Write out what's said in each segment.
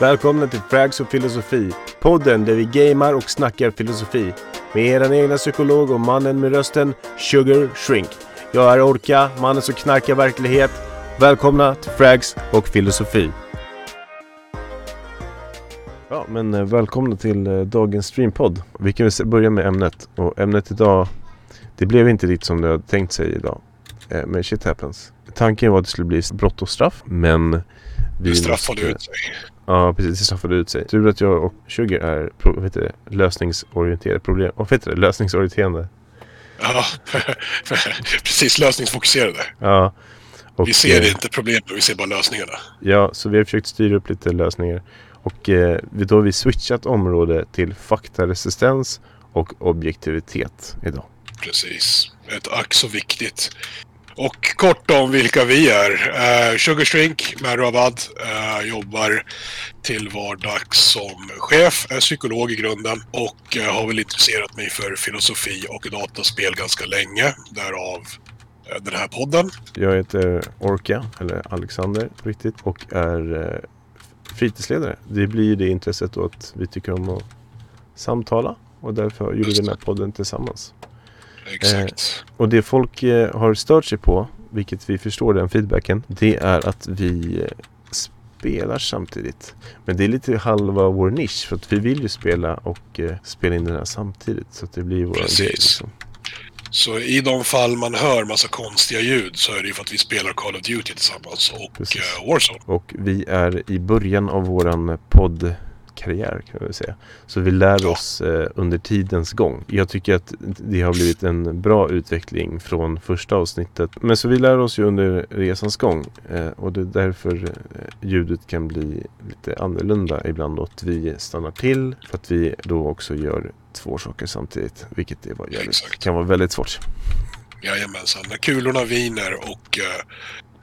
Välkomna till Frags och filosofi. Podden där vi gamar och snackar filosofi. Med er egna psykolog och mannen med rösten Sugar Shrink. Jag är Orka, mannen som knarkar verklighet. Välkomna till Frags och filosofi. Ja, men eh, välkomna till eh, dagens streampodd. Vi kan väl börja med ämnet. Och ämnet idag, det blev inte riktigt som det hade tänkt sig idag. Eh, Men shit happens. Tanken var att det skulle bli brott och straff, men vi Det straffade måste- ut sig. Ja, precis. Det straffade ut sig. Tur att jag och Sugar är pro, heter det, lösningsorienterade. Problem, vad heter det? Lösningsorienterade. Ja, precis. Lösningsfokuserade. Ja. Och, Vi ser eh, inte problemen, vi ser bara lösningarna. Ja, så vi har försökt styra upp lite lösningar. Och eh, då har vi switchat område till faktaresistens och objektivitet idag. Precis. Ett ack så viktigt. Och kort om vilka vi är. Uh, Sugar Shrink, Merabad, uh, jobbar till vardags som chef, är psykolog i grunden och eh, har väl intresserat mig för filosofi och dataspel ganska länge. Därav eh, den här podden. Jag heter Orka, eller Alexander riktigt, och är eh, fritidsledare. Det blir det intresset då att vi tycker om att samtala och därför gjorde vi den här podden tillsammans. Exakt. Och det folk eh, har stört sig på, vilket vi förstår den feedbacken, det är att vi eh, spelar samtidigt. Men det är lite halva vår nisch, för att vi vill ju spela och eh, spela in den här samtidigt. Så att det blir vår Precis. grej liksom. Så i de fall man hör massa konstiga ljud så är det ju för att vi spelar Call of Duty tillsammans och Precis. eh, Warzone. Och vi är i början av våran poddkarriär kan vi säga. Så vi lär oss eh, under tidens gång. Jag tycker att det har blivit en bra utveckling från första avsnittet. Men så vi lär oss ju under resans gång. Eh, och det är därför eh, ljudet kan bli lite annorlunda ibland. Och att vi stannar till för att vi då också gör två saker samtidigt. Vilket det var jävligt, kan vara väldigt svårt. Jajamensan. När kulorna viner och eh,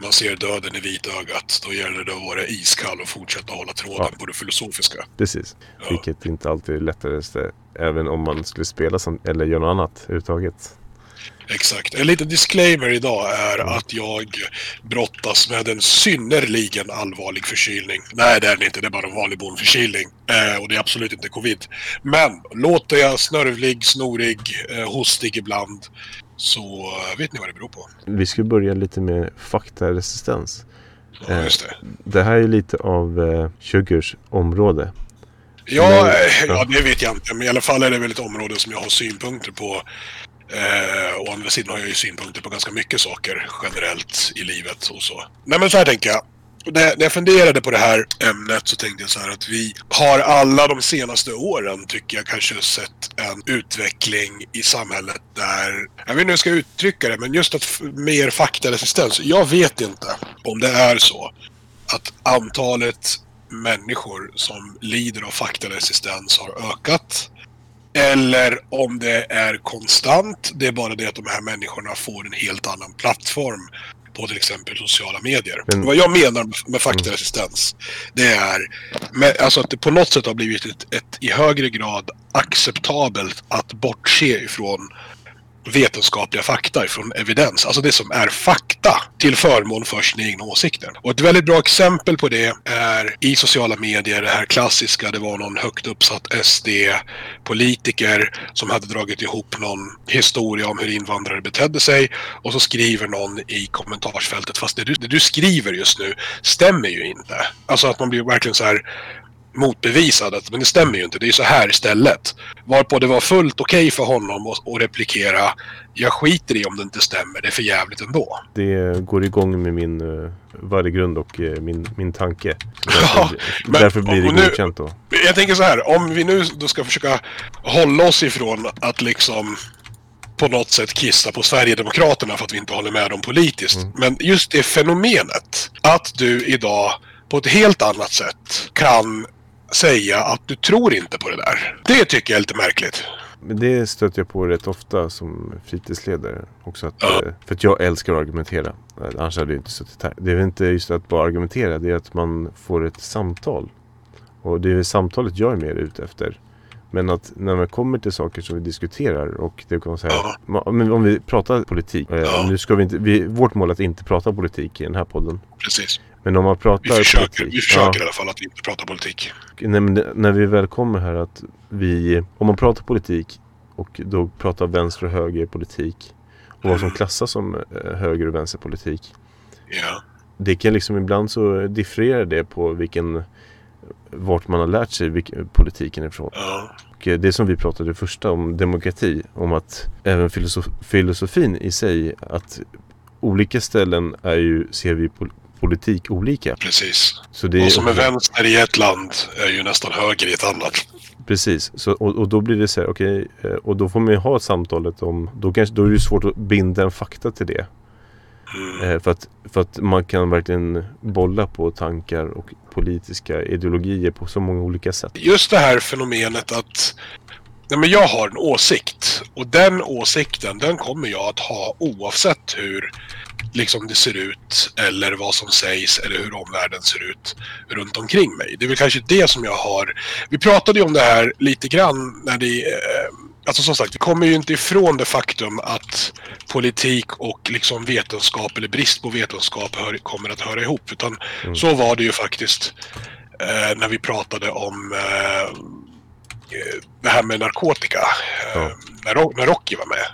man ser döden i vitögat, då gäller det att vara iskall och fortsätta hålla tråden Ja. på det filosofiska. Precis. Ja, Vilket inte alltid är lättaste. Även om man skulle spela sam- eller göra något annat överhuvudtaget. exakt. En liten disclaimer idag är att jag brottas med en synnerligen allvarlig förkylning. Nej, det är det inte. Det är bara en vanlig bondförkylning. Eh, och det är absolut inte covid. Men låter jag snörvlig, snorig, eh, hostig ibland så eh, vet ni vad det beror på. Vi ska börja lite med faktaresistens. Ja, Eh, just det. Det här är lite av eh, Sugars område. Ja, Men- ja. ja, det vet jag inte. Men i alla fall är det väl ett område som jag har synpunkter på. Eh, å andra sidan har jag ju synpunkter på ganska mycket saker generellt i livet och så. Nej men så här tänker jag. När när jag funderade på det här ämnet så tänkte jag så här att vi har alla de senaste åren tycker jag kanske sett en utveckling i samhället där, jag vet inte hur jag ska uttrycka det, men just att mer faktaresistens. Jag vet inte om det är så att antalet människor som lider av faktaresistens har ökat. Eller om det är konstant. Det är bara det att de här människorna får en helt annan plattform på till exempel sociala medier. Men- Vad jag menar med- faktaresistens det är med, alltså att det på något sätt har blivit ett, ett i högre grad acceptabelt att bortse ifrån vetenskapliga fakta, ifrån evidens. Alltså det som är fakta till förmån för sina egna åsikter. Och ett väldigt bra exempel på det är i sociala medier, det här klassiska, det var någon högt uppsatt SD-politiker som hade dragit ihop någon historia om hur invandrare betedde sig och så skriver någon i kommentarsfältet, fast det du, det du skriver just nu stämmer ju inte. Alltså att man blir verkligen så här motbevisad att men det stämmer ju inte, det är så här istället. Varpå det var fullt okej för honom att, replikera jag skiter i om det inte stämmer, det är för jävligt ändå. Det går igång med min uh, värdegrund och eh, min, min tanke. Ja, Därför, men- därför blir det godkänt då. Jag tänker så här, om vi nu då ska försöka hålla oss ifrån att liksom på något sätt kissa på Sverigedemokraterna för att vi inte håller med dem politiskt. Mm. Men just det fenomenet att du idag på ett helt annat sätt kan säga att du tror inte på det där. Det tycker jag är lite märkligt. Men det stöter jag på rätt ofta som fritidsledare. Också att, Ja. eh, För att jag älskar att argumentera. Eh, Annars hade jag inte suttit här. Det är väl inte just att bara argumentera. Det är att man får ett samtal. Och det är samtalet jag är mer ute efter. Men att när man kommer till saker som vi diskuterar och det kan säga, Ja. Om vi pratar politik. eh, Ja. Nu ska vi inte, vi, vårt mål är att inte prata politik i den här podden. Precis. Men om man pratar Vi försöker, politik. vi försöker ja, i alla fall att inte prata politik. nej, men det, när vi väl kommer här att vi, om man pratar politik och då pratar vänster och höger politik och vad som Mm. klassas som eh, höger och vänsterpolitik. Ja. Det kan liksom ibland så differerar det på vilken vart man har lärt sig vilken, politiken ifrån. ja. Och eh, det som vi pratade första om demokrati, om att även filosof, filosofin i sig, att olika ställen är ju, ser vi politik olika. Precis. Så det Vad som är vänster i ett land är ju nästan höger i ett annat. Precis, så, och, och då blir det så här, okej, eh, och då får man ju ha samtalet om, då, kanske, då är det svårt att binda en fakta till det. Mm. Eh, för, att, för att man kan verkligen bolla på tankar och politiska ideologier på så många olika sätt. Just det här fenomenet att nej men jag har en åsikt och den åsikten den kommer jag att ha oavsett hur liksom det ser ut eller vad som sägs eller hur omvärlden ser ut runt omkring mig. Det är väl kanske det som jag har. Vi pratade ju om det här lite grann när det eh, Alltså som sagt, vi kommer ju inte ifrån det faktum att politik och liksom vetenskap eller brist på vetenskap hör, kommer att höra ihop. Utan Mm. så var det ju faktiskt eh, när vi pratade om eh, det här med narkotika. Eh, Ja. när, när Rocky var med.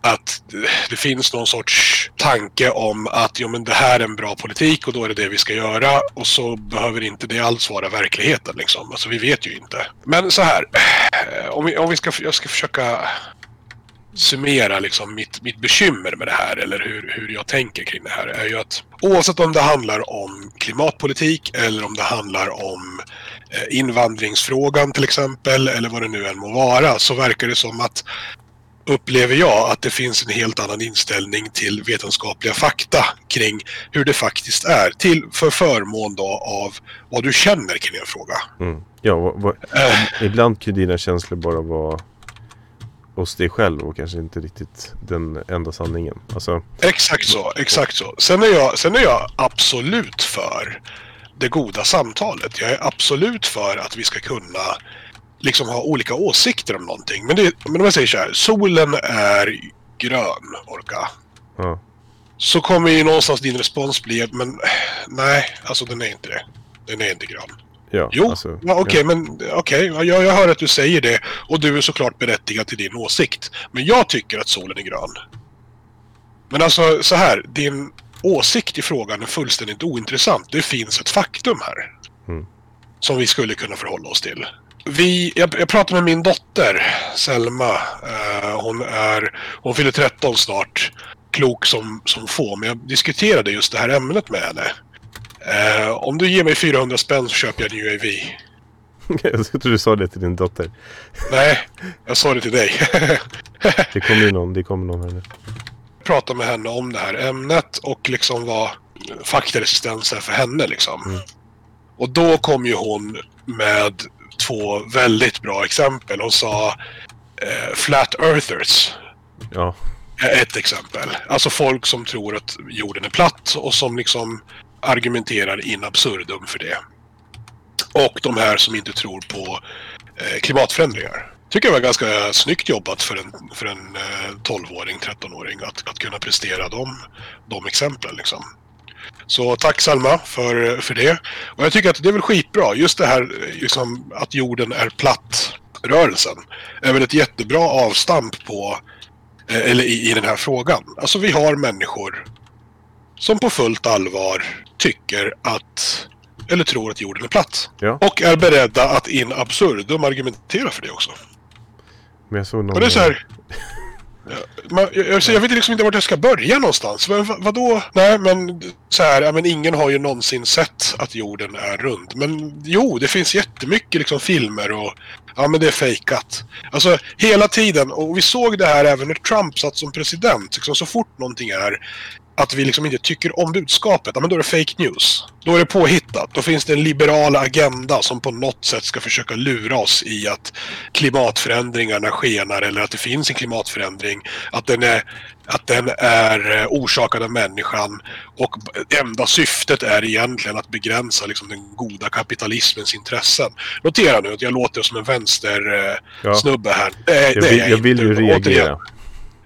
Att det- finns någon sorts tanke om att jo, men det här är en bra politik och då är det det vi ska göra. Och så behöver inte det alls vara verkligheten. Liksom. Alltså, vi vet ju inte. Men så här. eh, Om vi, om vi ska, jag ska försöka summera liksom mitt, mitt bekymmer med det här eller hur, hur jag tänker kring det här är ju att oavsett om det handlar om klimatpolitik eller om det handlar om eh, invandringsfrågan till exempel eller vad det nu än må vara så verkar det som att upplever jag att det finns en helt annan inställning till vetenskapliga fakta kring hur det faktiskt är till för förmån då av vad du känner kring en fråga. Mm. Ja, vad, vad, Eh, ibland kan dina känslor bara vara hos dig själv och kanske inte riktigt den enda sanningen. Alltså, Exakt så, exakt så. Sen är, jag, sen är jag absolut för det goda samtalet. Jag är absolut för att vi ska kunna liksom ha olika åsikter om någonting. Men, det, men om jag säger så här, solen är grön, Orka. ja. Så kommer ju någonstans din respons bli, men nej, alltså den är inte det. Den är inte grön. Ja, Jo, alltså, ja, okej, men okej, ja, jag, jag hör att du säger det och du är såklart berättigad till din åsikt. Men jag tycker att solen är grön. Men alltså så här, din åsikt i frågan är fullständigt ointressant. Det finns ett faktum här. Mm. Som vi skulle kunna förhålla oss till. Vi, jag, jag pratade med min dotter Selma. Eh, hon, är, hon fyller 13 snart. Klok som, som få. Men jag diskuterade just det här ämnet med henne. Eh, om du ger mig 400 spänn så köper jag en UAV. jag trodde du sa det till din dotter. Nej, jag sa det till dig. Det kommer ju någon, det kommer någon här nu. Prata med henne om det här ämnet och liksom vad faktaresistens är för henne liksom. Mm. Och då kom ju hon med två väldigt bra exempel. Hon sa eh, Flat Earthers Ja, är ett exempel. Alltså folk som tror att jorden är platt och som liksom argumenterar in absurdum för det. Och de här som inte tror på eh, klimatförändringar. Tycker jag var ganska snyggt jobbat för en, för en eh, 12-åring, 13-åring att, att kunna prestera de, de exemplen. Liksom. Så tack Salma för, för det. Och jag tycker att det är väl skitbra. Just det här eh, liksom, att jorden är platt rörelsen är väl ett jättebra avstamp på eh, eller i, i den här frågan. Alltså vi har människor som på fullt allvar tycker att eller tror att jorden är platt. Ja. Och är beredda att in absurdum argumentera för det också. Men jag såg någon... Och det är så här... Man, jag, jag, jag vet liksom inte vart jag ska börja någonstans. Men vad, vadå? Nej, men så här, ja, men ingen har ju någonsin sett att jorden är rund. Men jo, det finns jättemycket liksom filmer och ja, men det är fejkat. Alltså hela tiden, och vi såg det här även när Trump satt som president. Liksom, så fort någonting är att vi liksom inte tycker om budskapet, ja, men då är det fake news. Då är det påhittat. Då finns det en liberal agenda som på något sätt ska försöka lura oss i att klimatförändringarna skenar eller att det finns en klimatförändring. Att den är, att den är eh, orsakad av människan och enda syftet är egentligen att begränsa liksom, den goda kapitalismens intressen. Notera nu att jag låter som en vänstersnubbe Ja. snubbe här. Det, Jag det är vill, jag jag vill inte. ju reagera.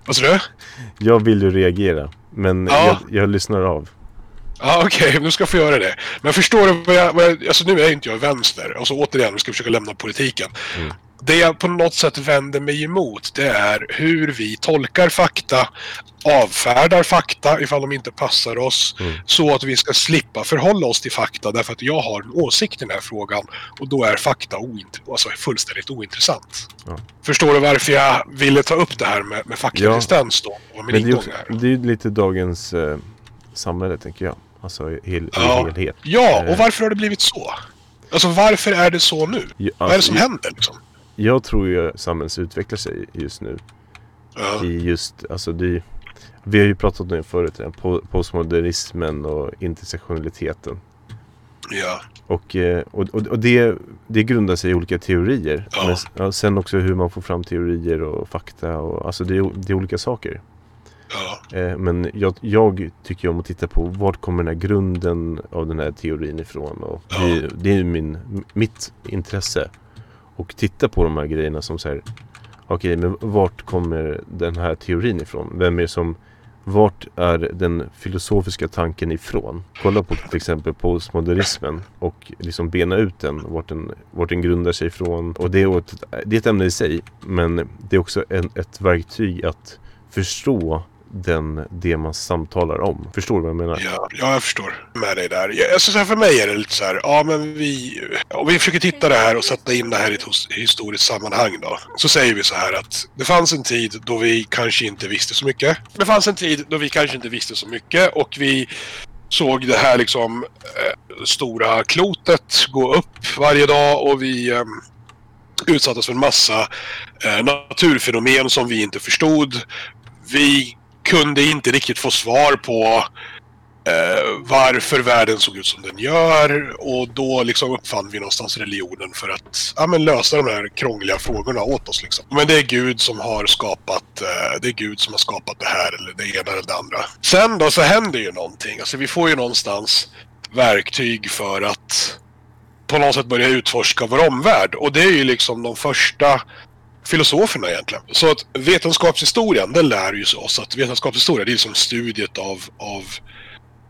Vad sa du? Jag vill ju reagera. Men Ja. jag, jag lyssnar av. Ja, okej, okay, du ska få göra det. Men förstår du vad jag, vad jag... Alltså nu är inte jag vänster. Och så återigen, vi ska försöka lämna politiken. Mm. Det jag på något sätt vänder mig emot, det är hur vi tolkar fakta, avfärdar fakta ifall de inte passar oss, mm. så att vi ska slippa förhålla oss till fakta därför att jag har en åsikt i den här frågan och då är fakta oint- alltså fullständigt ointressant. Ja. Förstår du varför jag ville ta upp det här med, med faktaresistens ja. då? Och min Men det, är det är lite dagens eh, samhälle, tänker jag. Alltså hel, ja. helhet. Ja, och eh. varför har det blivit så? Alltså varför är det så nu? Ja, Vad är det som alltså, händer liksom? Jag tror ju samhället utvecklar sig just nu. Ja. I just, alltså det vi har ju pratat om det förut, postmodernismen och intersektionaliteten. Ja. Och, eh, och, och, och det, det grundar sig i olika teorier. Ja. Men sen också hur man får fram teorier och fakta. Och, alltså det är, det är olika saker. Ja. Eh, men jag, jag tycker om att titta på vart kommer den här grunden av den här teorin ifrån. Och ja. det, det, är min, mitt intresse. Och titta på de här grejerna som säger Okej, okay, men vart kommer den här teorin ifrån? Vem är som vart är den filosofiska tanken ifrån? Kolla på till exempel postmodernismen och liksom bena ut den, vart den, vart den grundar sig ifrån. Och det är, ett, det är ett ämne i sig, men det är också en, ett verktyg att förstå den, det man samtalar om. Förstår du vad jag menar? Ja, ja jag förstår med dig där. Jag, alltså, så här, för mig är det lite så här, ja men vi, om vi försöker titta det här och sätta in det här i ett historiskt sammanhang då. Så säger vi så här att det fanns en tid då vi kanske inte visste så mycket. Det fanns en tid då vi kanske inte visste så mycket och vi såg det här liksom eh, stora klotet gå upp varje dag och vi eh, utsattes för en massa eh, naturfenomen som vi inte förstod. Vi kunde inte riktigt få svar på eh, varför världen såg ut som den gör och då liksom uppfann vi någonstans religionen för att ja, men lösa de här krångliga frågorna åt oss. Liksom. Men det är Gud som har skapat eh, det är Gud som har skapat det här eller det ena eller det andra. Sen då så händer ju någonting. Alltså vi får ju någonstans verktyg för att på något sätt börja utforska vår omvärld och det är ju liksom de första filosoferna egentligen. Så att vetenskapshistorien, den lär ju oss att vetenskapshistoria det är som studiet av, av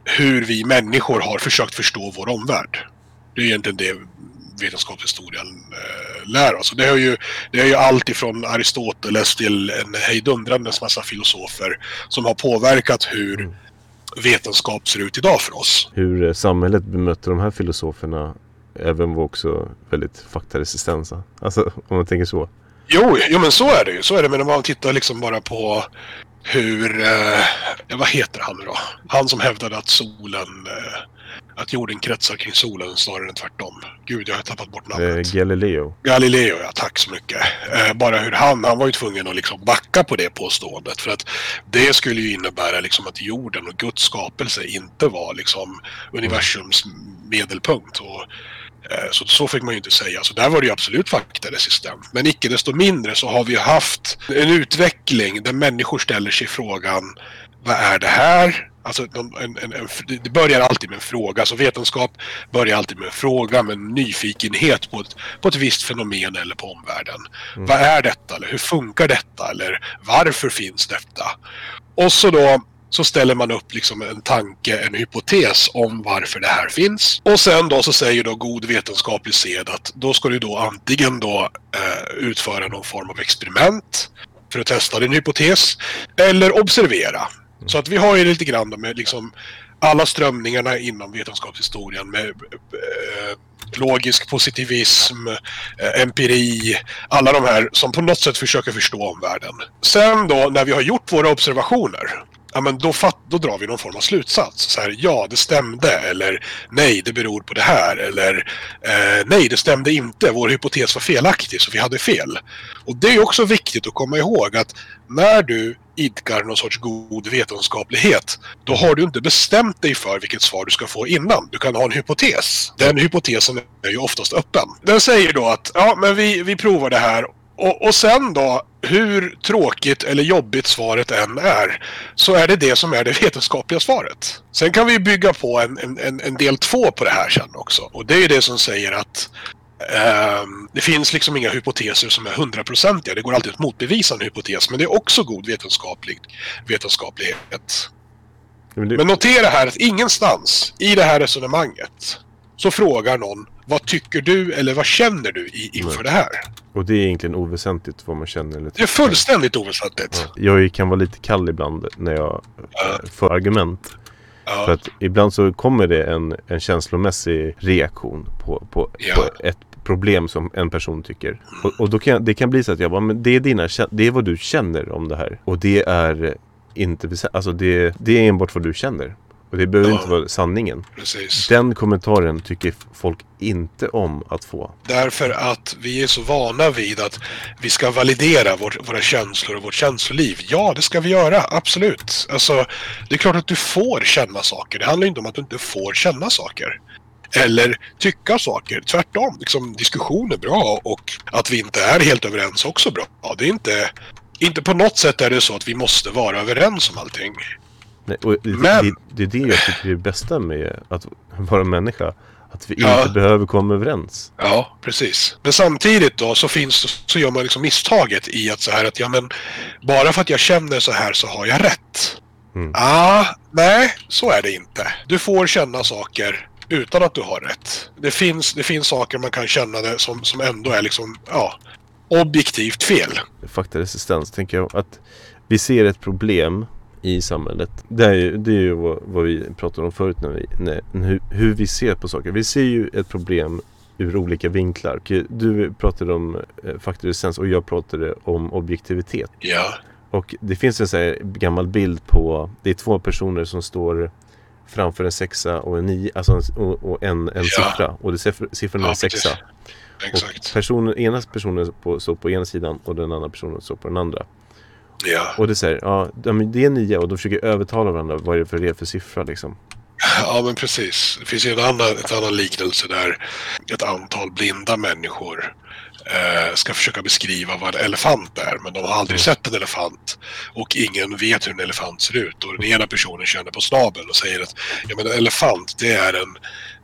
hur vi människor har försökt förstå vår omvärld. Det är egentligen det vetenskapshistorien eh, lär oss. Det är, ju, det är ju allt ifrån Aristoteles till en hejdundrandes massa filosofer som har påverkat hur mm. vetenskap ser ut idag för oss. Hur eh, samhället bemöter de här filosoferna även var också väldigt faktaresistenta. Alltså om man tänker så. Jo, jo, men så är det ju. Så är det, men om man tittar liksom bara på hur... Eh, vad heter han då? Han som hävdade att solen... Eh, att jorden kretsar kring solen snarare än tvärtom. Gud, jag har tappat bort namnet. Eh, Galileo. Galileo, ja. Tack så mycket. Eh, bara hur han... Han var ju tvungen att liksom backa på det påståendet. För att det skulle ju innebära liksom att jorden och Guds skapelse inte var liksom universums medelpunkt. Och så, så fick man ju inte säga. Så där var det ju absolut faktaresistent. Men icke desto mindre så har vi haft en utveckling där människor ställer sig frågan vad är det här? Alltså, en, en, en, det börjar alltid med en fråga. Alltså vetenskap börjar alltid med en fråga, med en nyfikenhet på ett, på ett visst fenomen eller på omvärlden. Mm. Vad är detta? Eller hur funkar detta? Eller varför finns detta? Och så då så ställer man upp liksom en tanke, en hypotes om varför det här finns. Och sen då så säger då god vetenskaplig sed att då ska du då antingen då eh, utföra någon form av experiment för att testa din hypotes eller observera. Så att vi har ju lite grann med liksom alla strömningarna inom vetenskapshistorien med eh, logisk positivism, eh, empiri, alla de här som på något sätt försöker förstå omvärlden. Sen då när vi har gjort våra observationer ja, men då, fatt, då drar vi någon form av slutsats. Så här, ja, det stämde eller nej, det beror på det här eller eh, nej, det stämde inte. Vår hypotes var felaktig så vi hade fel. Och det är också viktigt att komma ihåg att när du idkar någon sorts god vetenskaplighet, då har du inte bestämt dig för vilket svar du ska få innan. Du kan ha en hypotes. Den hypotesen är ju oftast öppen. Den säger då att ja, men vi, vi provar det här och, och sen då, hur tråkigt eller jobbigt svaret än är, så är det det som är det vetenskapliga svaret. Sen kan vi bygga på en, en, en del två på det här sen också. Och det är det som säger att eh, det finns liksom inga hypoteser som är hundraprocentiga. Det går alltid att motbevisa en hypotes, men det är också god vetenskaplig vetenskaplighet. Men det, Men notera här att ingenstans i det här resonemanget så frågar någon vad tycker du eller vad känner du i, inför Nej. det här? Och det är egentligen oväsentligt vad man känner eller Det är fullständigt oväsentligt. Ja. Jag kan vara lite kall ibland när jag Ja. eh, får argument. Ja. För att ibland så kommer det en, en känslomässig reaktion på, på, Ja. på ett problem som en person tycker. Och, och då kan, det kan bli så att jag bara, men det är, dina, det är vad du känner om det här. Och det är inte, alltså det, det är enbart vad du känner. Och det behöver Ja. inte vara sanningen. Precis. Den kommentaren tycker folk inte om att få. Därför att vi är så vana vid att vi ska validera vår, våra känslor och vårt känsloliv. Ja, det ska vi göra. Absolut. Alltså, det är klart att du får känna saker. Det handlar inte om att du inte får känna saker. Eller tycka saker. Tvärtom. Liksom, diskussion är bra och att vi inte är helt överens också bra. Ja, det är inte... Inte på något sätt är det så att vi måste vara överens om allting. Nej, och det, Men- det, det är det jag tycker är det bästa med att vara människa. Att vi Ja. inte behöver komma överens. Ja, precis. Men samtidigt då så finns så gör man liksom misstaget i att så här att ja men bara för att jag känner så här så har jag rätt. Mm. Ah, nej, så är det inte. Du får känna saker utan att du har rätt. Det finns, det finns saker man kan känna det som, som ändå är liksom, ja, objektivt fel. faktaresistens tänker jag att vi ser ett problem i samhället. Det är ju, det är ju vad, vad vi pratade om förut när vi, när, hur, hur vi ser på saker. Vi ser ju ett problem ur olika vinklar. Du pratade om eh, faktaresistens och jag pratade om objektivitet. Ja, Och det finns en här gammal bild på, det är två personer som står framför en sexa och en nio, alltså en, och, en, en Ja. siffra. Och det, siffr- siffran är Ja, en sexa. precis. Och exakt. personen, ena personen på, står på ena sidan och den andra personen står på den andra. Ja. Och det säger, ja, det är nio och de försöker övertala varandra. Vad är det för det för siffra liksom? Ja, men precis. Det finns ju en annan, ett annan liknelse där ett antal blinda människor eh, ska försöka beskriva vad en elefant är, men de har aldrig Mm. sett en elefant och ingen vet hur en elefant ser ut. Och den ena personen känner på snabeln och säger att ja, men en elefant, det är en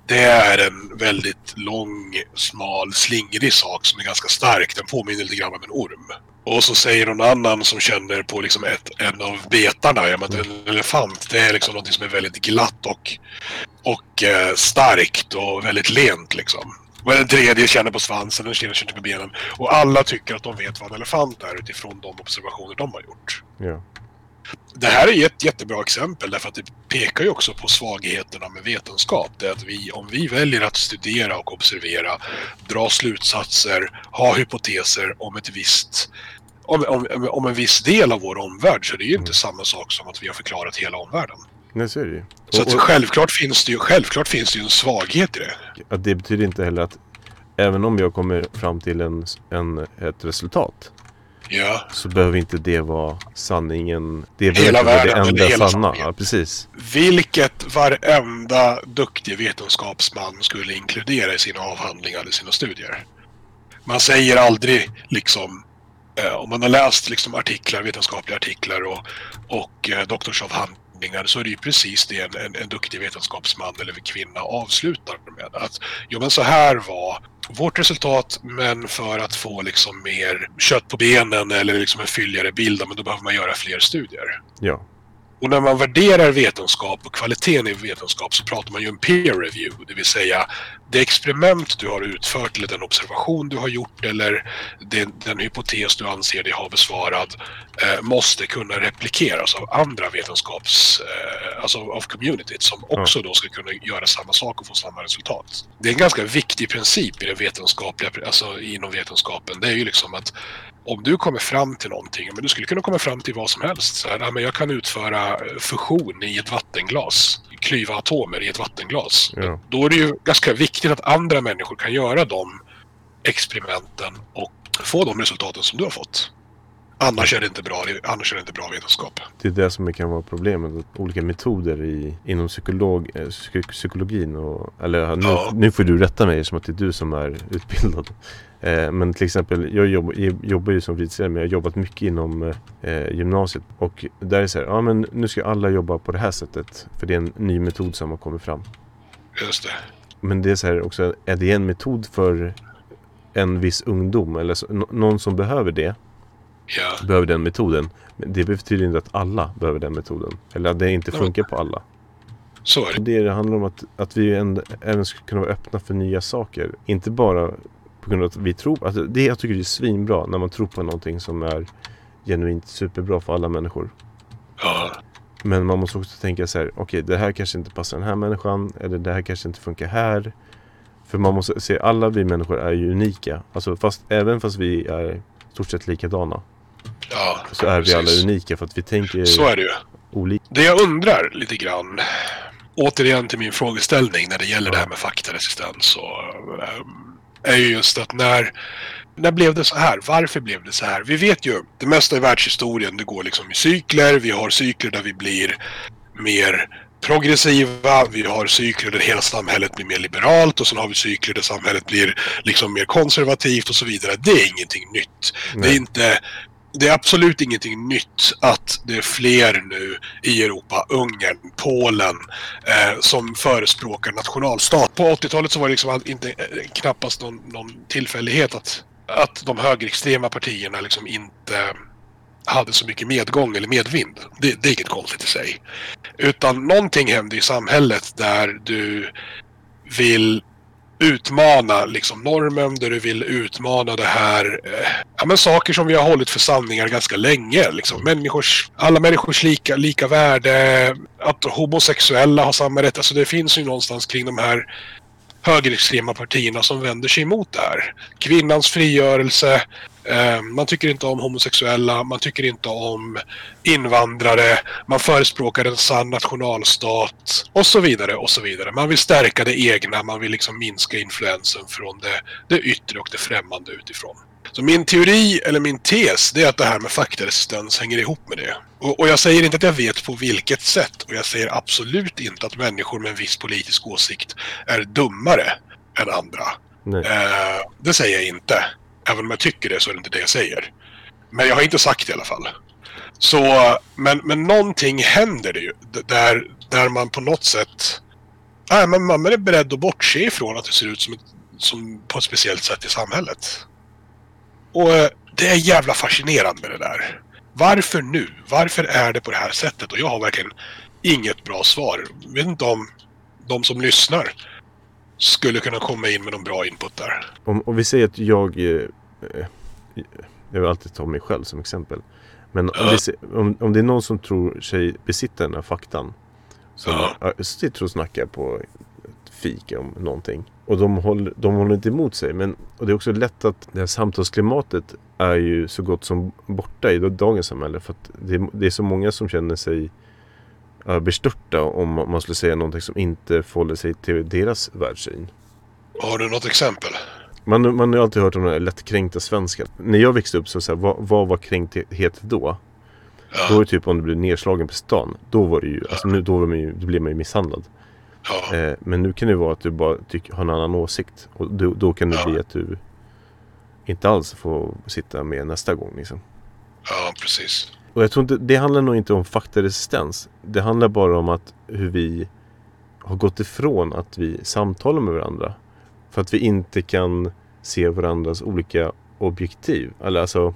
det är en väldigt lång, smal, slingrig sak som är ganska stark. Den påminner lite grann om en orm. Och så säger någon annan som känner på liksom ett, en av betarna, ja, men en elefant, det är liksom något som är väldigt glatt och, och eh, starkt och väldigt lent liksom. Och den tredje känner på svansen, den tredje känner på benen. Och alla tycker att de vet vad en elefant är utifrån de observationer de har gjort. Ja. Det här är ett jättebra exempel därför att det pekar ju också på svagheterna med vetenskap. Det är att vi, om vi väljer att studera och observera, dra slutsatser, ha hypoteser om ett visst om, om, om en viss del av vår omvärld så är det ju inte Mm. samma sak som att vi har förklarat hela omvärlden. Nej, så är det ju. Så Och, och, självklart finns det ju självklart finns det ju en svaghet i det. att det betyder inte heller att även om jag kommer fram till en, en, ett resultat Ja, så behöver inte det vara sanningen. Det behöver Hela inte vara det världen, enda hela sanna. sanningen. Ja, precis. vilket varenda duktig vetenskapsman skulle inkludera i sina avhandlingar eller sina studier. Man säger aldrig liksom om man har läst liksom artiklar, vetenskapliga artiklar och, och eh, doktorsavhandlingar så är det ju precis det en, en, en duktig vetenskapsman eller kvinna avslutar med. Att jo men så här var vårt resultat men för att få liksom mer kött på benen eller liksom en fylligare bild, men då behöver man göra fler studier. Ja. Och när man värderar vetenskap och kvaliteten i vetenskap så pratar man ju om peer review, det vill säga det experiment du har utfört eller den observation du har gjort eller den, den hypotes du anser dig ha besvarad eh, måste kunna replikeras av andra vetenskaps, eh, alltså av communityt som också då ska kunna göra samma sak och få samma resultat. Det är en ganska viktig princip i det vetenskapliga, alltså inom vetenskapen. Det är ju liksom att om du kommer fram till någonting, men du skulle kunna komma fram till vad som helst. Så här, men jag kan utföra fusion i ett vattenglas, klyva atomer i ett vattenglas. Ja. Då är det ju ganska viktigt att andra människor kan göra de experimenten och få de resultaten som du har fått. Annars är det inte bra, annars är det inte bra vetenskap. Det är det som kan vara problemet. Att olika metoder i, inom psykolog, eh, psyk, psykologin och, eller nu, Ja. nu får du rätta mig som att det är du som är utbildad. Eh, men till exempel, jag jobb, jobbar ju som fritidslärare men jag har jobbat mycket inom eh, gymnasiet. Och där är det så här, ja men nu ska alla jobba på det här sättet. För det är en ny metod som har kommit fram. Just det. Men det är så här också, är det en metod för en viss ungdom eller så, nå- någon som behöver det? Ja. behöver den metoden. Men det betyder inte att alla behöver den metoden. Eller att det inte funkar på alla. Så är det. Det det handlar om att, att vi även ska kunna vara öppna för nya saker. Inte bara på grund av att vi tror alltså det Jag tycker det är svinbra när man tror på någonting som är genuint superbra för alla människor. Ja. Men man måste också tänka så här, okej det här kanske inte passar den här människan. Eller det här kanske inte funkar här. För man måste se, alla vi människor är ju unika. Alltså fast, även fast vi är stort sett likadana. ja. Så är vi alla precis. unika för att vi tänker Så är det ju. olika. Det jag undrar lite grann, återigen till min frågeställning när det gäller det här med faktaresistens och, ehm, är ju just att när, när blev det så här? Varför blev det så här? Vi vet ju, det mesta i världshistorien, det går liksom i cykler. Vi har cykler där vi blir mer progressiva, vi har cykler där hela samhället blir mer liberalt och sen har vi cykler där samhället blir liksom mer konservativt och så vidare. Det är ingenting nytt. Det är Nej. inte det är absolut ingenting nytt att det är fler nu i Europa, Ungern, Polen, eh, som förespråkar nationalstat. På 80-talet så var det liksom inte, eh, knappast någon, någon tillfällighet att, att de högerextrema partierna liksom inte hade så mycket medgång eller medvind. Det, det är inget konstigt i sig. Utan någonting hände i samhället där du vill utmana liksom normen, där du vill utmana det här, eh, ja men saker som vi har hållit för sanningar ganska länge. Liksom. Människors, alla människors lika, lika värde, att homosexuella har samma rätt. Alltså det finns ju någonstans kring de här högerextrema partierna som vänder sig emot det här. Kvinnans frigörelse, man tycker inte om homosexuella, man tycker inte om invandrare, man förespråkar en sann nationalstat och så vidare och så vidare. Man vill stärka det egna, man vill liksom minska influensen från det, det yttre och det främmande utifrån. Så min teori, eller min tes, det är att det här med faktaresistens hänger ihop med det. Och, och jag säger inte att jag vet på vilket sätt och jag säger absolut inte att människor med en viss politisk åsikt är dummare än andra. Eh, det säger jag inte. Även om jag tycker det så är det inte det jag säger. Men jag har inte sagt det i alla fall. Så, men, men någonting händer det ju. Där, där man på något sätt... Nej, men man är beredd att bortse ifrån att det ser ut som, ett, som på ett speciellt sätt i samhället. Och eh, det är jävla fascinerande med det där. Varför nu? Varför är det på det här sättet? Och jag har verkligen inget bra svar. Jag vet inte om de som lyssnar skulle kunna komma in med någon bra input där. Om, om vi säger att jag... Eh, eh, jag vill alltid ta mig själv som exempel. Men om, Ja. se- om, om det är någon som tror sig besitta den här faktan. Som Ja. sitter och snackar på ett fik om någonting. Och de håller, de håller inte emot sig. Men, och det är också lätt att det här samtalsklimatet är ju så gott som borta i dagens samhälle. För att det, det är så många som känner sig bestörta om man skulle säga någonting som inte förhåller sig till deras världssyn. Har du något exempel? Man, man har ju alltid hört om den här lättkränkta svensken. När jag växte upp så, så här, vad, vad var kränkthet då? Då Ja, var det typ om du blev nedslagen på stan. Då var det ju, alltså nu, då, var man ju, då blev man ju misshandlad. ja, Eh, men nu kan det vara att du bara tyck, har en annan åsikt. Och då, då kan det Ja. bli att du inte alls får sitta med nästa gång liksom. ja, precis. Och jag tror inte, det handlar nog inte om faktaresistens. Det handlar bara om att hur vi har gått ifrån att vi samtalar med varandra. För att vi inte kan se varandras olika objektiv. Eller alltså,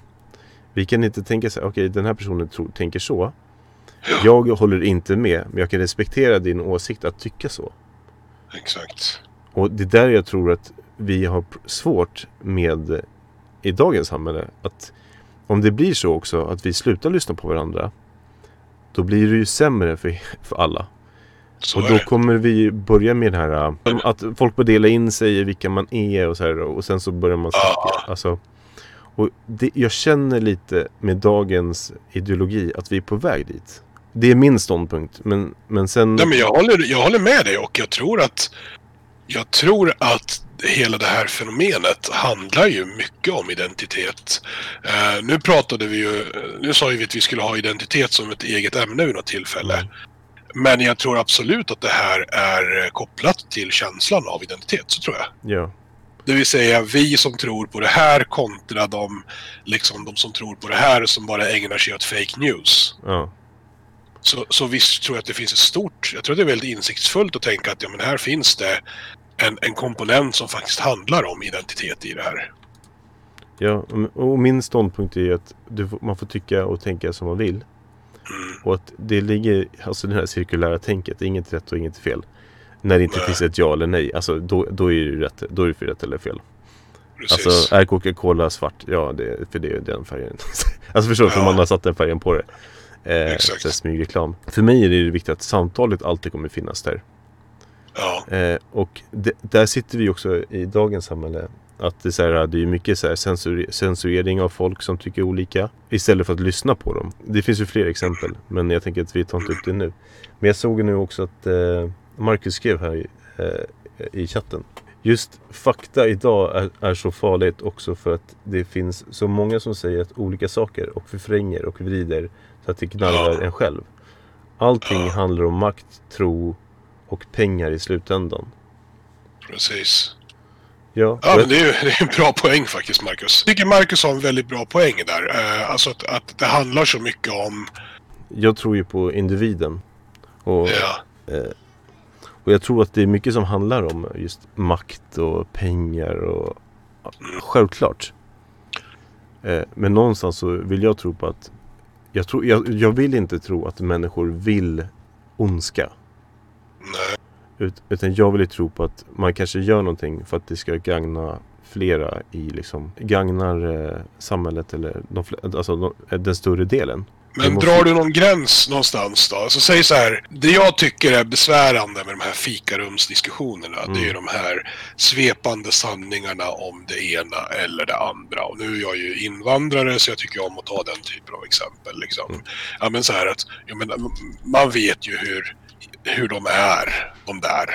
vi kan inte tänka så här, okej den här personen tror, tänker så. Jag håller inte med, men jag kan respektera din åsikt att tycka så. Exakt. Och det är där jag tror att vi har svårt med i dagens samhälle. Att om det blir så också att vi slutar lyssna på varandra. Då blir det ju sämre för, för alla. Så och då kommer vi börja med det här att folk börjar dela in sig i vilka man är och så här. Och sen så börjar man snacka. Alltså, och det, jag känner lite med dagens ideologi att vi är på väg dit. Det är min ståndpunkt. Men, men sen... Nej, men jag, håller, jag håller med dig och jag tror att jag tror att hela det här fenomenet handlar ju mycket om identitet. Eh, nu pratade vi ju, nu sa ju vi att vi skulle ha identitet som ett eget ämne vid något tillfälle. Mm. Men jag tror absolut att det här är kopplat till känslan av identitet, så tror jag. Ja. Det vill säga vi som tror på det här kontra de, liksom, de som tror på det här som bara ägnar sig åt fake news. ja. Så, så visst tror jag att det finns ett stort... Jag tror att det är väldigt insiktsfullt att tänka att ja, men här finns det en, en komponent som faktiskt handlar om identitet i det här. Ja, och min ståndpunkt är att du, man får tycka och tänka som man vill. Mm. Och att det ligger, alltså det här cirkulära tänket, inget rätt och inget fel. När det inte Nej. finns ett ja eller nej, alltså då, då är det rätt, då är det för rätt eller fel. Precis. Alltså är Coca-Cola svart? Ja, det, för det är den färgen. alltså förstår du? För Ja. man har satt den färgen på det. Eh, Exakt. smygreklam. För mig är det viktigt att samtalet alltid kommer finnas där. Ja. Eh, och det, där sitter vi också i dagens samhälle. Att det, är så här, det är mycket så här censur, censurering av folk som tycker olika. Istället för att lyssna på dem. Det finns ju fler exempel. Men jag tänker att vi tar inte upp det nu. Men jag såg nu också att eh, Marcus skrev här i, eh, i chatten. Just fakta idag är, är så farligt också för att det finns så många som säger att olika saker och förvränger och vrider så att det knallar Ja. en själv. Allting handlar om makt, tro och pengar i slutändan. Precis. Ja, Ja, men det är det är en bra poäng faktiskt, Marcus. Jag tycker Marcus har en väldigt bra poäng där. Eh, alltså att, att det handlar så mycket om... jag tror ju på individen. Och, Ja, eh, och jag tror att det är mycket som handlar om just makt och pengar och ja, självklart. Eh, men någonstans så vill jag tro på att jag, tror, jag, jag vill inte tro att människor vill ondska. Nej. Ut, utan jag vill ju tro på att man kanske gör någonting för att det ska gagna flera i liksom gagnar eh, samhället eller de, alltså, de, den större delen. Men måste- drar du någon gräns någonstans då? Så säg så här. Det jag tycker är besvärande med de här fikarumsdiskussionerna, det är ju Mm. de här svepande sanningarna om det ena eller det andra. Och nu är jag ju invandrare så jag tycker om att ta den typen av exempel. Liksom. Mm. Ja men så här att, jag menar, man vet ju hur, hur de är, de där.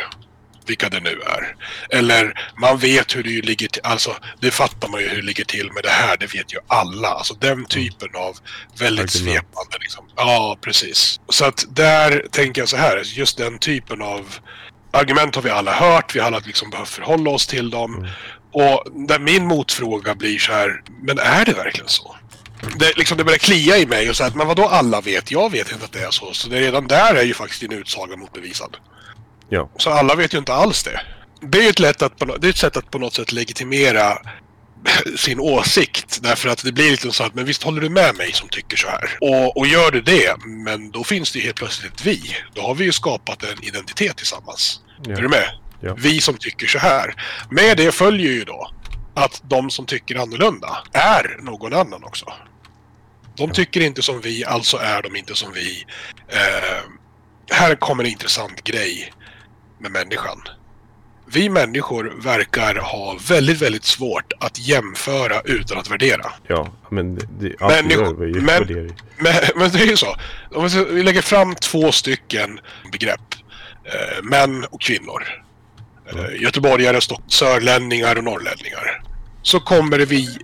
Vilka det nu är. Eller man vet hur det ligger till, alltså det fattar man ju hur det ligger till med det här, det vet ju alla. Alltså den typen av väldigt svepande liksom. Ja, precis. Så att där tänker jag så här, just den typen av argument har vi alla hört, vi har alla liksom behövt förhålla oss till dem. Mm. Och där min motfråga blir så här, men är det verkligen så? Det, liksom, det börjar klia i mig och säga att men vadå alla vet? Jag vet inte att det är så. Så det redan där är ju faktiskt din utsaga motbevisad. Ja. Så alla vet ju inte alls det. Det är ju ett, lätt att, det är ett sätt att på något sätt legitimera sin åsikt. Därför att det blir lite så att, men visst håller du med mig som tycker så här? Och, och gör du det, men då finns det ju helt plötsligt ett vi. Då har vi ju skapat en identitet tillsammans. Är du Ja. med? Ja. Vi som tycker så här. Med det följer ju då att de som tycker annorlunda är någon annan också. De tycker inte som vi, alltså är de inte som vi. Eh, här kommer en intressant grej med människan. Vi människor verkar ha väldigt, väldigt svårt att jämföra utan att värdera. Ja, men det, allt vi Människor- gör är ju men- värdering. Men, men det är ju så. Om vi vi lägger fram två stycken begrepp. Eh, män och kvinnor. Eh, göteborgare, sörlänningar och norrlänningar. Så kommer vi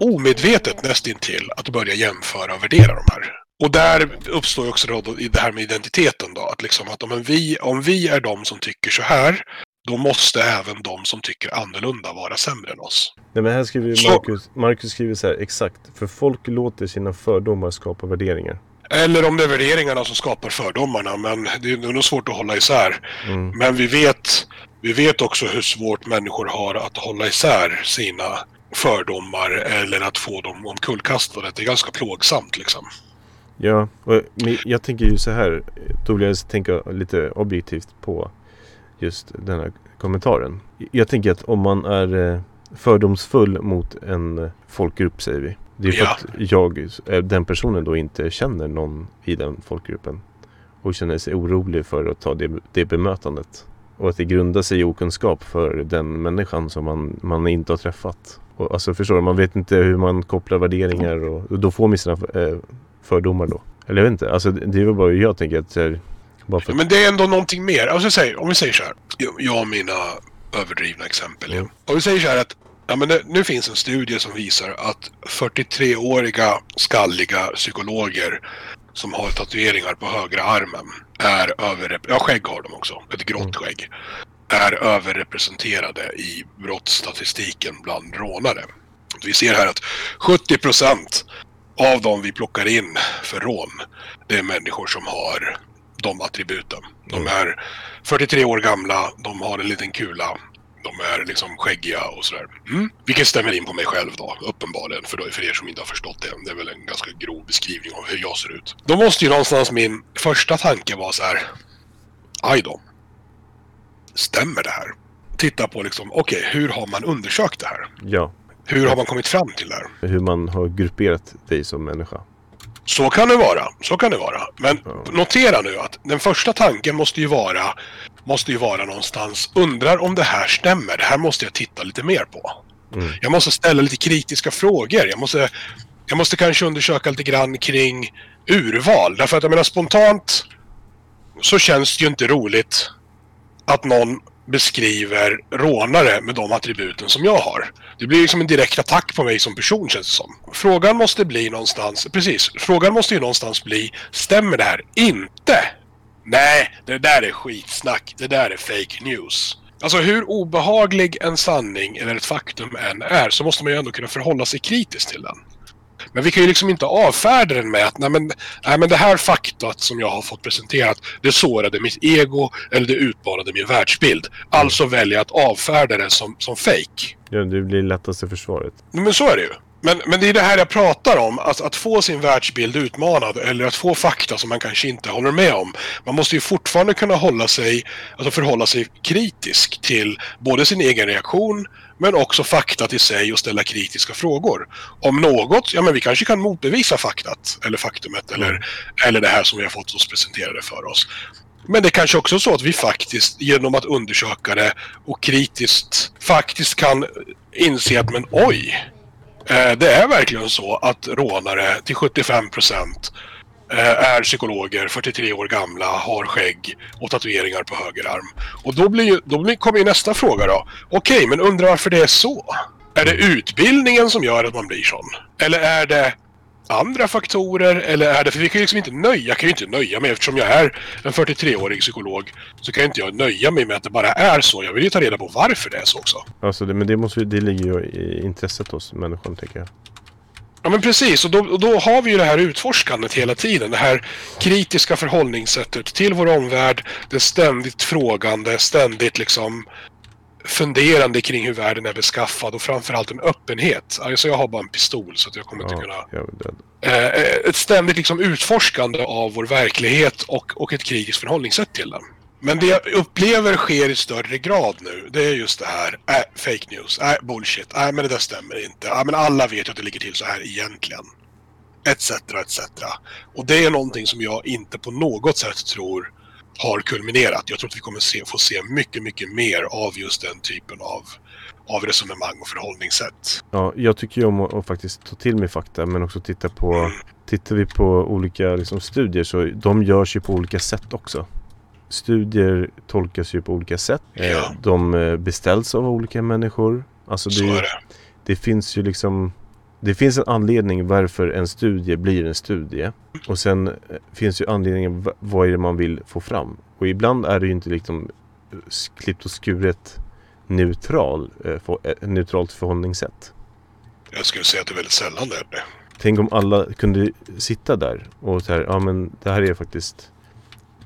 omedvetet nästintill att börja jämföra och värdera de här. Och där uppstår ju också då, det här med identiteten då. Att liksom att om vi, om vi är de som tycker så här, då måste även de som tycker annorlunda vara sämre än oss. Nej men här skriver Så- Marcus, Marcus skriver så här exakt. För folk låter sina fördomar skapa värderingar. Eller om det är värderingarna som skapar fördomarna, men det är nog svårt att hålla isär. Mm. Men vi vet, vi vet också hur svårt människor har att hålla isär sina fördomar eller att få dem omkullkastade. Det är ganska plågsamt liksom. Ja, och jag tänker ju så här. Då vill jag tänka lite objektivt på just den här kommentaren. Jag tänker att om man är eh, fördomsfull mot en folkgrupp säger vi. Det är för Ja. att jag, eh, den personen då inte känner någon i den folkgruppen. Och känner sig orolig för att ta det, det bemötandet. Och att det grundar sig i okunskap för den människan som man, man inte har träffat. Och, alltså förstår du, man vet inte hur man kopplar värderingar och, och då får man sina eh, fördomar då. Eller jag vet inte, alltså det är väl bara jag tänker att här, bara för Men det är ändå någonting mer. Alltså, säg, om vi säger så här. Jag- har mina överdrivna exempel. Mm. Om vi säger så här att ja, men det, nu finns en studie som visar att 43-åriga skalliga psykologer som har tatueringar på högra armen är överrep- ja skägg har de också, ett grått Mm. skägg, är överrepresenterade i brottsstatistiken bland rånare. Vi ser här att 70% av de vi plockar in för rån, det är människor som har de attributen. De Mm. är 43 år gamla, de har en liten kula De är liksom skäggiga och sådär. Mm. Vilket stämmer in på mig själv då, uppenbarligen. För, då, för er som inte har förstått det. Det är väl en ganska grov beskrivning av hur jag ser ut. Då måste ju någonstans min första tanke vara så här. Aj då. Stämmer det här? Titta på liksom, okej, okay, hur har man undersökt det här? Ja. Hur har man kommit fram till det här? Hur man har grupperat dig som människa. Så kan det vara. Så kan det vara. Men notera nu att den första tanken måste ju vara måste ju vara någonstans undrar om det här stämmer. Det här måste jag titta lite mer på. Mm. Jag måste ställa lite kritiska frågor. Jag måste, jag måste kanske undersöka lite grann kring urval. Därför att jag menar spontant så känns det ju inte roligt att någon beskriver rånare med de attributen som jag har. Det blir liksom en direkt attack på mig som person känns det som. Frågan måste bli någonstans, precis, frågan måste ju någonstans bli, stämmer det här? Inte! Nej, det där är skitsnack. Det där är fake news. Alltså hur obehaglig en sanning eller ett faktum än är så måste man ju ändå kunna förhålla sig kritiskt till den. Men vi kan ju liksom inte avfärda den med att nej men, nej men det här faktat som jag har fått presenterat det sårade mitt ego eller det utmanade min världsbild. Alltså välja att avfärda det som, som fake. Ja, det blir lättaste försvaret. Men så är det ju. Men, men det är det här jag pratar om, att, att få sin världsbild utmanad eller att få fakta som man kanske inte håller med om. Man måste ju fortfarande kunna hålla sig, alltså förhålla sig kritisk till både sin egen reaktion men också fakta till sig och ställa kritiska frågor. Om något, ja men vi kanske kan motbevisa faktat eller faktumet eller, mm. eller det här som vi har fått oss presenterade för oss. Men det är kanske också är så att vi faktiskt genom att undersöka det och kritiskt faktiskt kan inse att men oj, eh, det är verkligen så att rånare till 75 procent Eh, är psykologer, 43 år gamla, har skägg och tatueringar på höger arm. Och då, blir, då blir, kommer ju nästa fråga då. Okej, okay, men undrar varför det är så? Är det utbildningen som gör att man blir sån? Eller är det andra faktorer? Eller är det, för vi kan ju liksom inte nöja, jag kan ju inte nöja mig eftersom jag är en 43-årig psykolog så kan inte jag nöja mig med att det bara är så. Jag vill ju ta reda på varför det är så också. Alltså det, men det, måste, det ligger ju i intresset hos människan tänker jag. Ja men precis, och då, och då har vi ju det här utforskandet hela tiden. Det här kritiska förhållningssättet till vår omvärld. Det ständigt frågande, ständigt liksom funderande kring hur världen är beskaffad och framförallt en öppenhet. Alltså jag har bara en pistol så att jag kommer inte ja, kunna... Eh, eh, ett ständigt liksom utforskande av vår verklighet och, och ett kritiskt förhållningssätt till den. Men det jag upplever sker i större grad nu, det är just det här. Äh, fake news. Äh, bullshit. Äh, men det där stämmer inte. Äh, men alla vet ju att det ligger till så här egentligen. Etc, etc. Och det är någonting som jag inte på något sätt tror har kulminerat. Jag tror att vi kommer se, få se mycket, mycket mer av just den typen av, av resonemang och förhållningssätt. Ja, jag tycker ju om att, att faktiskt ta till mig fakta men också titta på mm. Tittar vi på olika liksom, studier så de görs ju på olika sätt också. Studier tolkas ju på olika sätt. Eh, ja. De eh, beställs av olika människor. Alltså det, det. Det finns ju liksom det finns en anledning varför en studie blir en studie. Och sen eh, finns ju anledningen vad är det man vill få fram. Och ibland är det ju inte liksom eh, klippt och skuret neutral, eh, neutralt förhållningssätt. Jag skulle säga att det är väldigt sällan det är det. Tänk om alla kunde sitta där och så här, ja men det här är faktiskt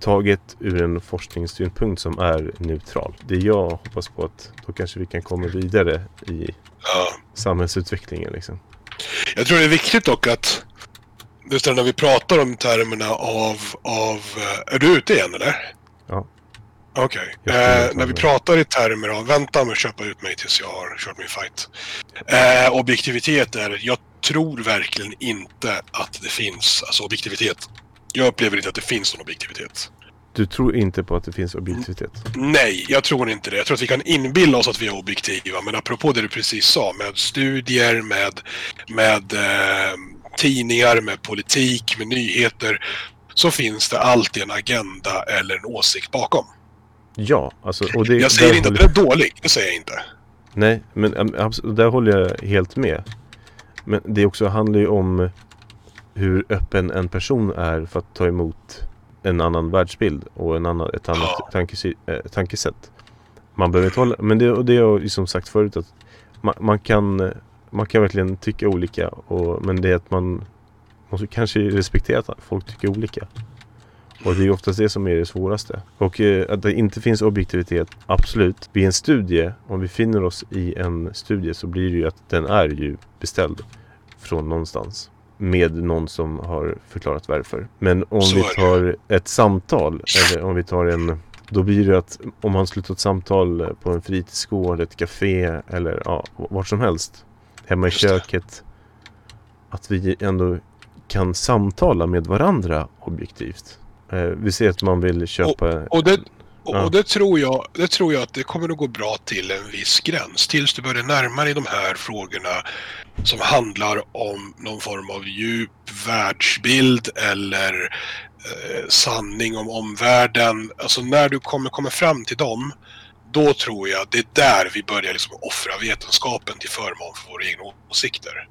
taget ur en forskningssynpunkt som är neutral. Det jag hoppas på att då kanske vi kan komma vidare i ja. samhällsutvecklingen liksom. Jag tror det är viktigt dock att just när vi pratar om termerna av, av... Eh, är du ute igen eller? Ja. Okej. Okay. Eh, när vi pratar i termer av... Vänta med att köpa ut mig tills jag har kört min fight. Eh, objektivitet är... Jag tror verkligen inte att det finns alltså objektivitet. Jag upplever inte att det finns någon objektivitet. Du tror inte på att det finns objektivitet? Nej, jag tror inte det. Jag tror att vi kan inbilla oss att vi är objektiva. Men apropå det du precis sa med studier, med, med eh, tidningar, med politik, med nyheter. Så finns det alltid en agenda eller en åsikt bakom. Ja, alltså... Och det, jag säger inte håller... att det är dåligt, det säger jag inte. Nej, men där håller jag helt med. Men det också handlar ju om hur öppen en person är för att ta emot en annan världsbild och en annan, ett annat ja. tankes, äh, tankesätt. Man behöver inte hålla, men det, och det har jag liksom sagt förut att man, man, kan, man kan verkligen tycka olika och, men det är att man måste kanske respektera att folk tycker olika. Och det är oftast det som är det svåraste. Och eh, att det inte finns objektivitet, absolut. Vid en studie, om vi finner oss i en studie så blir det ju att den är ju beställd från någonstans. Med någon som har förklarat varför. Men om Så vi tar ett samtal, eller om vi tar en då blir det att om man slutar ett samtal på en fritidsgård, ett café eller ja, vart som helst. Hemma i köket. Att vi ändå kan samtala med varandra objektivt. Eh, vi ser att man vill köpa... Och det, och, och det, tror jag, det tror jag att det kommer att gå bra till en viss gräns. Tills du börjar närma dig de här frågorna som handlar om någon form av djup världsbild eller eh, sanning om omvärlden. Alltså när du kommer komma fram till dem, då tror jag det är där vi börjar liksom offra vetenskapen till förmån för våra egna åsikter.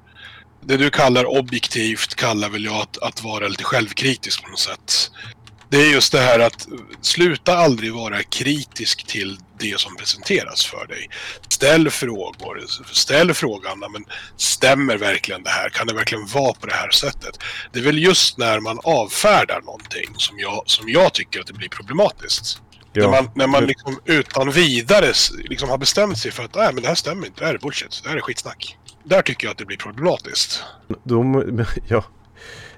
Det du kallar objektivt kallar väl jag att, att vara lite självkritisk på något sätt. Det är just det här att sluta aldrig vara kritisk till det som presenteras för dig. Ställ frågor. Ställ frågan, "Ja, men stämmer verkligen det här? Kan det verkligen vara på det här sättet? Det är väl just när man avfärdar någonting som jag, som jag tycker att det blir problematiskt. När man, när man liksom utan vidare liksom har bestämt sig för att Nej, men det här stämmer inte, det här är bullshit, det här är skitsnack. Där tycker jag att det blir problematiskt. Må- ja,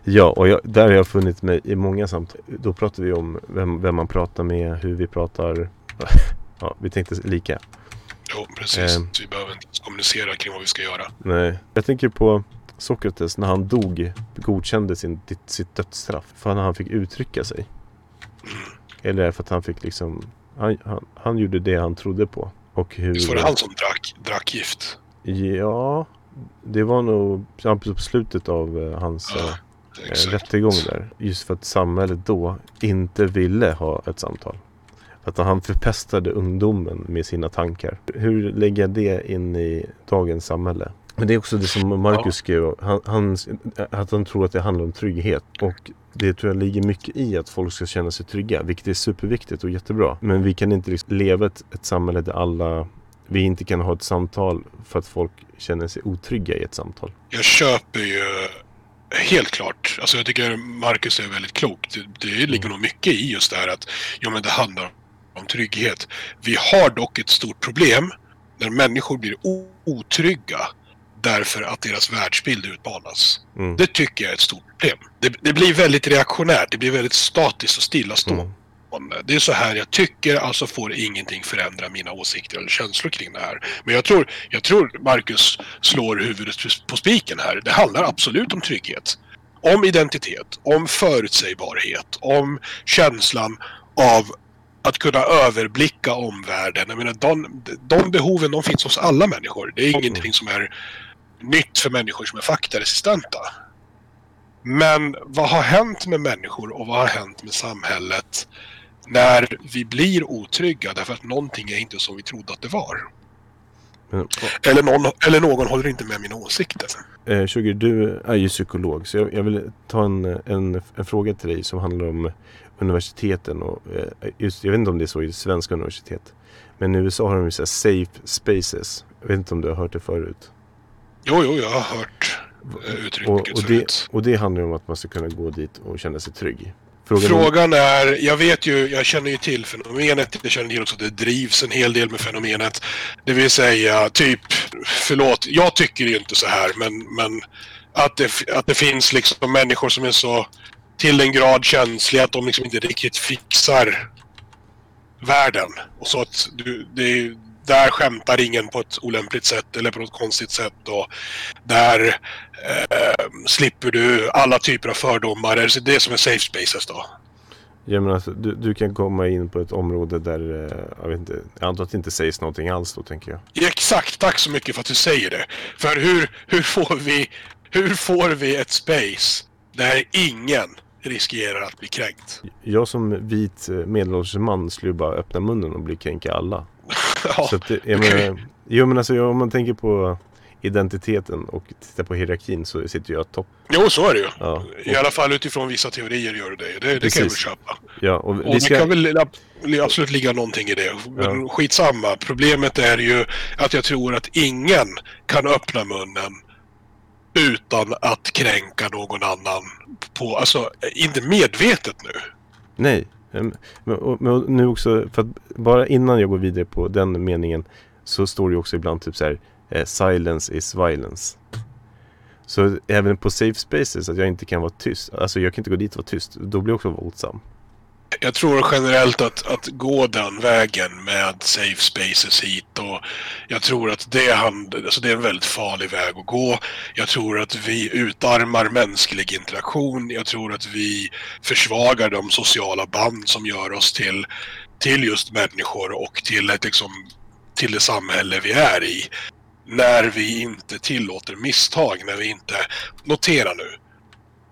ja, och jag, där har jag funnit mig i många samtal. Då pratar vi om vem, vem man pratar med, hur vi pratar. Ja, vi tänkte lika. Jo, precis. Så vi behöver inte kommunicera kring vad vi ska göra. Nej. Jag tänker på Sokrates när han dog godkände sin, sitt dödsstraff. För att han fick uttrycka sig. Eller för att han fick liksom han, han, han gjorde det han trodde på. Och hur... Visst var det han som drack, drack gift? Ja, det var nog ja, på slutet av eh, hans Ja, eh, exakt. rättegång där. Just för att samhället då inte ville ha ett samtal. Att han förpestade ungdomen med sina tankar. Hur lägger jag det in i dagens samhälle? Men det är också det som Marcus Ja. skrev, han, han, att han tror att det handlar om trygghet. Och det tror jag ligger mycket i att folk ska känna sig trygga, vilket är superviktigt och jättebra. Men vi kan inte liksom leva ett, ett samhälle där alla, vi inte kan ha ett samtal för att folk känner sig otrygga i ett samtal. Jag köper ju helt klart. Alltså jag tycker Marcus är väldigt klok. Det, det ligger nog mycket i just det här att jo, men det handlar om trygghet. Vi har dock ett stort problem när människor blir otrygga därför att deras världsbild utmanas. Mm. Det tycker jag är ett stort problem. Det, det blir väldigt reaktionärt. Det blir väldigt statiskt och stillastående. Mm. Det är så här jag tycker, alltså får ingenting förändra mina åsikter eller känslor kring det här. Men jag tror, jag tror Marcus slår huvudet på spiken här. Det handlar absolut om trygghet. Om identitet, om förutsägbarhet, om känslan av att kunna överblicka omvärlden. Jag menar, de, de behoven de finns hos alla människor. Det är ingenting som är nytt för människor som är faktaresistenta. Men vad har hänt med människor och vad har hänt med samhället när vi blir otrygga därför att någonting är inte som vi trodde att det var? Men, Eller någon, eller någon håller inte med mina åsikter. Eh, Sugar, du är ju psykolog så jag, jag vill ta en, en, en fråga till dig som handlar om universiteten och eh, just, jag vet inte om det är så i svenska universitet. Men i USA har de ju så safe spaces. Jag vet inte om du har hört det förut. Jo, jo, jag har hört eh, uttrycket Och, och, det, förut. och det handlar ju om att man ska kunna gå dit och känna sig trygg. Frågan Frågan är, jag vet ju, jag känner ju till fenomenet, jag känner till också att det drivs en hel del med fenomenet. Det vill säga, typ, förlåt, jag tycker ju inte så här, men, men att, det, att det finns liksom människor som är så till en grad känsliga att de liksom inte riktigt fixar världen. Och så att du, det är, där skämtar ingen på ett olämpligt sätt eller på något konstigt sätt. Och där eh, slipper du alla typer av fördomar. Det är det som är safe spaces då. Jag menar, alltså, du, du kan komma in på ett område där, eh, jag vet inte, jag antar att det inte sägs någonting alls då tänker jag. Ja, Exakt, tack så mycket för att du säger det. För hur, hur, får, vi, hur får vi ett space där ingen riskerar att bli kränkt? Jag som vit eh, medelålders man skulle ju bara öppna munnen och bli kränka alla. Ja, Så att det, jag okej. menar, jo men alltså om man tänker på identiteten och tittar på hierarkin så sitter jag topp. jo, så är det ju. Ja, I alla fall utifrån vissa teorier gör det det. Det, det kan jag väl köpa. ja och Och vi det ska, kan väl ab- absolut ligga någonting i det. Men skitsamma. Problemet är ju att jag tror att ingen kan öppna munnen utan att kränka någon annan. På, alltså, inte medvetet nu. Nej. Men nu också, för att bara innan jag går vidare på den meningen så står det ju också ibland typ så här eh, Silence is violence. Så även på safe spaces att jag inte kan vara tyst. Alltså jag kan inte gå dit och vara tyst. Då blir jag också våldsam. Jag tror generellt att, att gå den vägen med safe spaces hit och jag tror att det, hand, alltså det är en väldigt farlig väg att gå. Jag tror att vi utarmar mänsklig interaktion. Jag tror att vi försvagar de sociala band som gör oss till, till just människor och till, ett, liksom, till det samhälle vi är i. När vi inte tillåter misstag, när vi inte... Notera nu,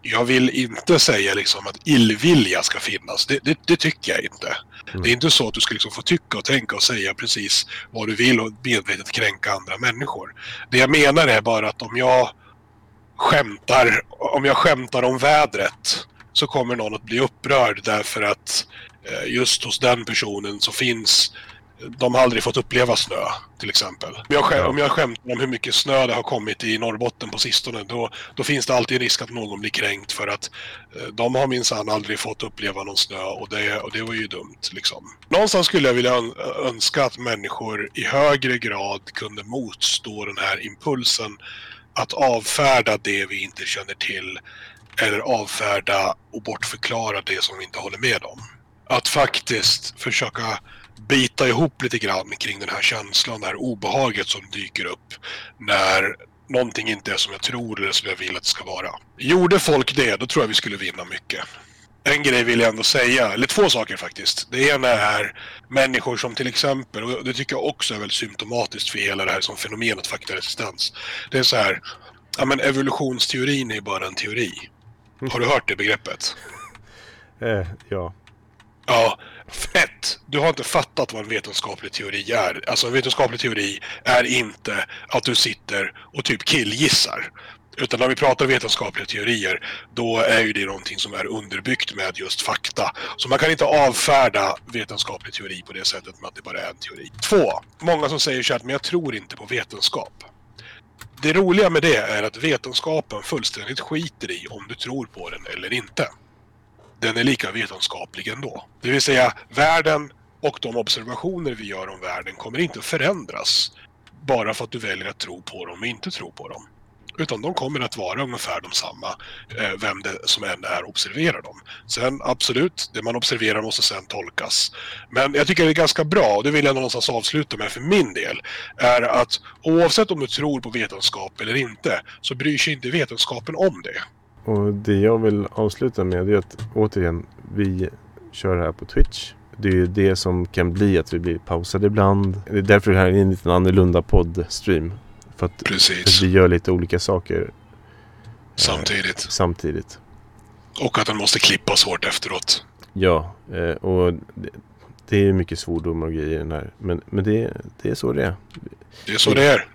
jag vill inte säga liksom att illvilja ska finnas. Det, det, det tycker jag inte. Mm. Det är inte så att du ska liksom få tycka och tänka och säga precis vad du vill och medvetet kränka andra människor. Det jag menar är bara att om jag skämtar, om jag skämtar om vädret så kommer någon att bli upprörd därför att eh, just hos den personen så finns de har aldrig fått uppleva snö, till exempel. Om jag, skäm, om jag skämtar om hur mycket snö det har kommit i Norrbotten på sistone, då, då finns det alltid risk att någon blir kränkt för att eh, de har minsann aldrig fått uppleva någon snö och det, och det var ju dumt. Liksom. Någonstans skulle jag vilja ön, önska att människor i högre grad kunde motstå den här impulsen att avfärda det vi inte känner till eller avfärda och bortförklara det som vi inte håller med om. Att faktiskt försöka bita ihop lite grann kring den här känslan, det här obehaget som dyker upp när någonting inte är som jag tror eller som jag vill att det ska vara. Gjorde folk det, då tror jag vi skulle vinna mycket. En grej vill jag ändå säga, eller två saker faktiskt. Det ena är människor som till exempel, och det tycker jag också är väldigt symptomatiskt för hela det här som fenomenet faktaresistens. Det är så här, ja men evolutionsteorin är bara en teori. Har du hört det begreppet? Eh, ja. Ja. Du har inte fattat vad en vetenskaplig teori är. Alltså en vetenskaplig teori är inte att du sitter och typ killgissar. Utan när vi pratar vetenskapliga teorier, då är ju det någonting som är underbyggt med just fakta. Så man kan inte avfärda vetenskaplig teori på det sättet med att det bara är en teori. Två. Många som säger så här men jag tror inte på vetenskap. Det roliga med det är att vetenskapen fullständigt skiter i om du tror på den eller inte den är lika vetenskaplig ändå. Det vill säga, världen och de observationer vi gör om världen kommer inte att förändras bara för att du väljer att tro på dem och inte tro på dem. Utan de kommer att vara ungefär de samma, eh, vem det som än är observerar dem. Sen absolut, det man observerar måste sen tolkas. Men jag tycker det är ganska bra, och det vill jag någonstans avsluta med för min del, är att oavsett om du tror på vetenskap eller inte, så bryr sig inte vetenskapen om det. Och det jag vill avsluta med är att återigen, vi kör här på Twitch. Det är ju det som kan bli att vi blir pausade ibland. Det är därför det här är en liten annorlunda poddstream. För att, för att vi gör lite olika saker Samtidigt. samtidigt. Och att den måste klippas hårt efteråt. Ja, eh, och det, det är mycket svordomar och grejer i den här. Men, men det, det är så det är. Det är så det är.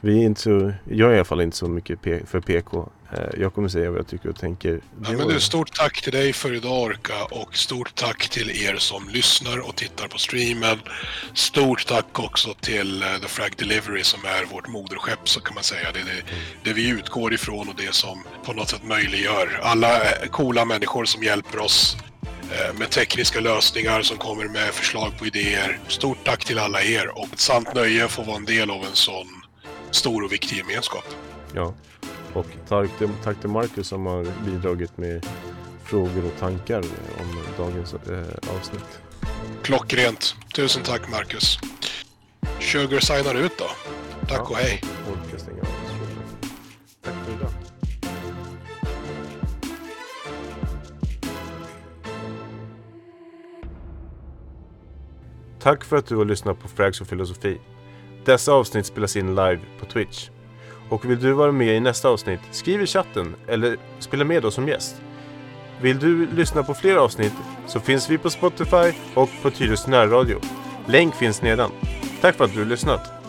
Vi är inte så, jag är i alla fall inte så mycket för PK. Eh, jag kommer säga vad jag tycker och tänker. Ja, men du, stort tack till dig för idag Orka och stort tack till er som lyssnar och tittar på streamen. Stort tack också till eh, The Frag Delivery som är vårt moderskepp så kan man säga. Det är det, det vi utgår ifrån och det som på något sätt möjliggör. Alla eh, coola människor som hjälper oss med tekniska lösningar som kommer med förslag på idéer. Stort tack till alla er och ett sant nöje att få vara en del av en sån stor och viktig gemenskap. Ja, och tack till, Marcus som har bidragit med frågor och tankar om dagens eh, avsnitt. Klockrent. Tusen tack Marcus. Sugar signar ut då. Tack och hej. Stänga oss. Tack för idag. Tack för att du har lyssnat på Frags och filosofi. Dessa avsnitt spelas in live på Twitch. Och vill du vara med i nästa avsnitt, skriv i chatten eller spela med oss som gäst. Vill du lyssna på fler avsnitt så finns vi på Spotify och på Tyresö närradio. Länk finns nedan. Tack för att du har lyssnat.